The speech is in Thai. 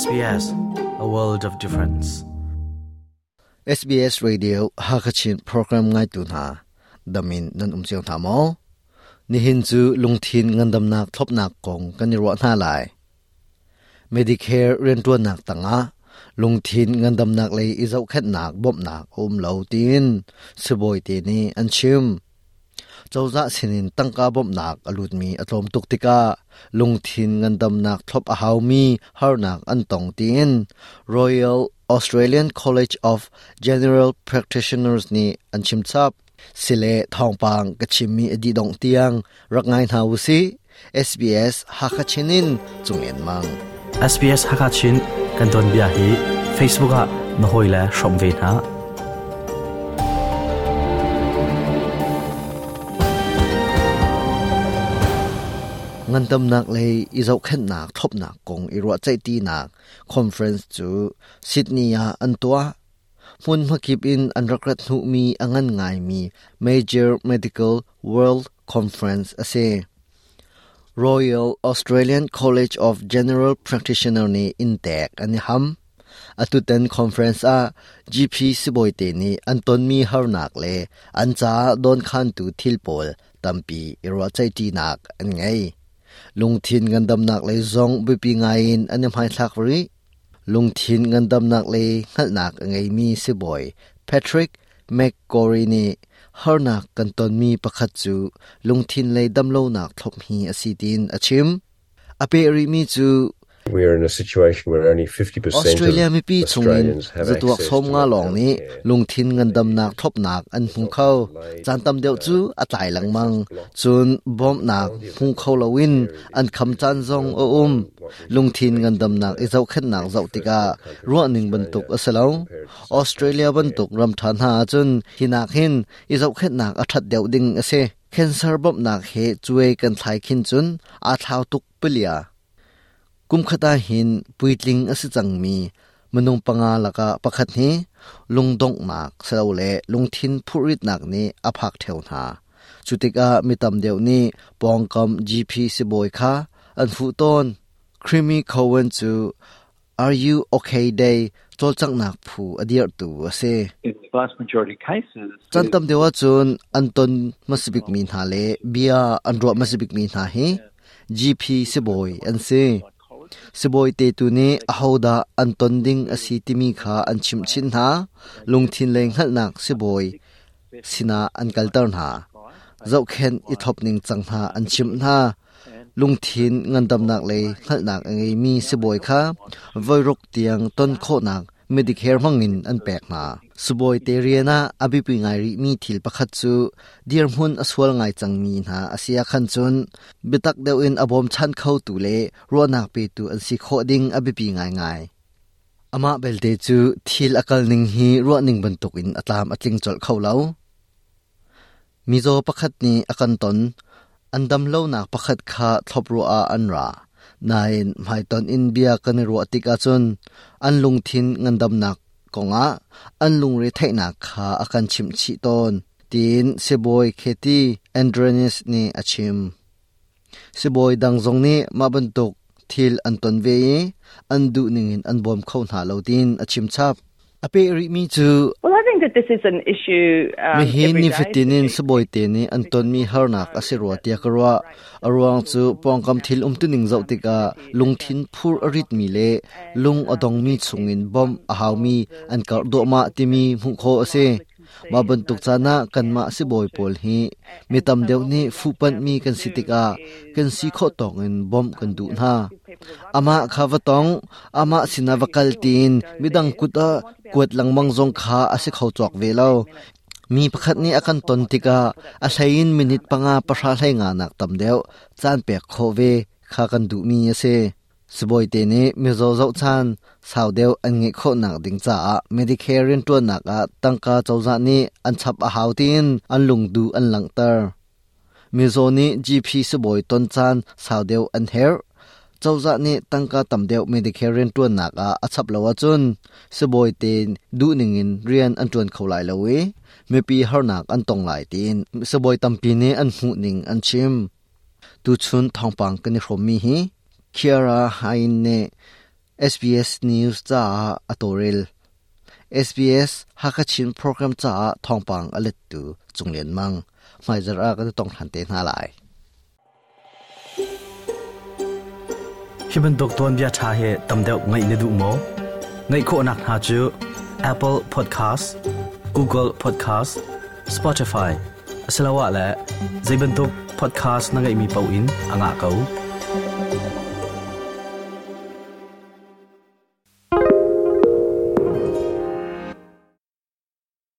SBS A World of Difference SBS Radio Hakachin program ngai tu na damin nan umsiang thamo ni hin chu lungthin ngandam nak thop nak kong kanirwa na lai Medicare rentua nak tanga lungthin ngandam nak lei izau khat nak bop nak um lo tin siboi te ni anchim จาจะสินินตั้งกาบมนักอลุดมีอตรมตุกติกาลุงทินเงินดำนักทบอาหามีฮาร์นักอันตองตีน Royal Australian College of General Practitioners นี่อันชิมซับสิเลทองปังกชิมมีอดีดองเตียง รักงานหาวซี SBS ฮักชินินจุงเอ็นมัง SBS ฮักชินกันตอนเบียฮี Facebook อะนหอยและชมเวนะงันตำนักเลยอีเจ้าเข็นนักทบนักกงอิรัวใจตีนักคอนเฟรนซ์จูซิดนียอันตัวมุนพักิบอินอันรักรัตนุมีอังันง่ายมี Major Medical World Conference อเซ Royal Australian College of General Practitioner นี่อินแตกอันนี้ฮัมอตุเตนคอนเฟรนซ์อ่ะ GP สิบอยเตนี่อันตนมีฮาร์นักเลย อันจ้าโดนขันตูทิลโปลตัมปีอิรัวใจตีนักอันไงลุงทินกันดำนักเลยซองบิปีงายินอันนี้หมายลักรีลุงทินกันดำนักเลยงัดนักไงมีสิบอยแพทริกแมกกอรีนีฮาร์นักกันตอนมีประคัดจูลุงทินเลยดำโลนักทบมีอสีดินอชิมอเปรีมีจูอ Australia มีปีชงนินจะดวกสมงาหลงนี้ลงทินเงินดำนักทบหนักอันพุ่งเข้าจานตำเดียวจูอาตายหลังมังจนบอมหนักพุ่งเข้าละวินอันคำจานซองโออุ้มลงทินเงินดำนักอีเจ้าขึ้นนักเจ้าติการัวหนึ่งบรรทุกอัสลาวออสเตรเลียบรรทุกรำทานหาจนหินักหินอีเจ้าขึ้นนักอัดเดียวดิ่งเสคนเซอร์บอมนักเฮจุเอกันทายขินจนอาเทาตุกเปลี่ยกุมขตาหินปุยลิงอสิจังมีมนุปงาละกะปะคัดนี้ลุงดงมากเสาเลลุงทินผู้ริดหนักนี้อภักเทวนาจุติกามิตำเดียวนี้ปองกำจีพีสิบอยค่ะอันฟุตนครีมีโควันจู Are you okay day ตัวจังหนักผู้อดีตตัวเสจันตำเดียวจนอันตนมัสบิกมีนาเลเบียอันรัวมัสบิกมีนาเฮจีพีสิบอยอันเซสบอยเตตุนีอาฮาดาอันตันดิงอสิติมีขาอันชิมชินหาลุงทินเลงหัลนักสบอยสินาอันกัลตันหาจาเค็นอิทบนึ่งจังหาอันชิมนาลุงทินเงินดำหนักเลยหัลนักเองมีสบอยค่ะวัยรุกเตียงต้นโคหนักเมดิเคอร์มังอินอันแปลกมาสบอยเตเรียนาอภิปิงไงริมีทิลประคัตสูดิร์มุนอสวลไงจังมีนาอาเซียคันจุนบิตักเดวินอบอมชันเข้าตุเลรอนักเปตุอันสิโคดิงอภิปิงไงไงอามาเบลเดจูทิลอกลนิงฮีรอนิงบันตุกินอตามอจิงจอลเข้าเล้ามิโซปัะคัตนี้อกันตันอันดัมเล่านักประคัตาทบรัวอันรานายไม่ตอนอินเบียกันรัวติกาจุนอันลุงทินงันดัมนักกงะอันลุงเรเทนาคาอาการชิมชิตนตีนเซบอยเคตีแอนดรนิสนี่อาชิมเซบอยดังจงนี้มาบรรทุกทิลอันตนเวอันดูนิงินอันบอมเข้าหาเราดินอาชิมชับอเปริมีจู that this is an issue um hi ni fitinin suboi te ni anton mi harnak asirwa tia karwa arwang chu pongkam thil umtuning zotika lungthin phur arit mi le lung adong mi chungin bom ahau mi ankar do ma timi mu kho ase mabantuk chana kanma si boy pol hi mitam deuni fupan mi kan sitika kan si kho tong in bom kan du na ama khawa tong ama sinavakal tin midang kuta kuat langmang zong kha ase khau chok velo มีประคัดนี้อาการตนติกาอาศัยนมินิตปังอาประชาไทยงานักตำเดียวจานเปียกโคเวคากันดูมีเซสบอยเตนีมิโซโจ้าชันสาวเดียวอันงี้โคหนักดิงจ้าเมดิเคอรีนตัวหนักตั้งกาเจ้าจานี้อันชับอาหาวตินอันลุงดูอันหลังเตอร์มิโซนี้จีพีสบอยต้นชันสาวเดียวอันเฮร์เจ้าจานี้ตั้งกาต่ำเดียวเมดิเคเรียนตัวหนักอะอันชับลวจุนสบอยเตนดูหนึ่งินเรียนอันจวนเขาไหลละเวเมปีฮาร์นักอันตรงไหลตินสบอยตำปีนี้อันหูหนึ่งอันชิมดูชุนทองปังกันในรมมีฮีคียร่าไฮเน่ SBS News จ้าอัตอริล SBS ฮักชินโปรแกรมจ้าทองปังอเลตูจงเลียนมังไม่จระก็ต้องทันเตน่าไหลที่เป็นดกตัวนี้ชาเหตุตำเดียวไ่เนดูโมไงโคนักหาจู Apple Podcast Google Podcast Spotify สลาวะและจะเป็นตุก podcast น na ngay mi pauin ang a เขา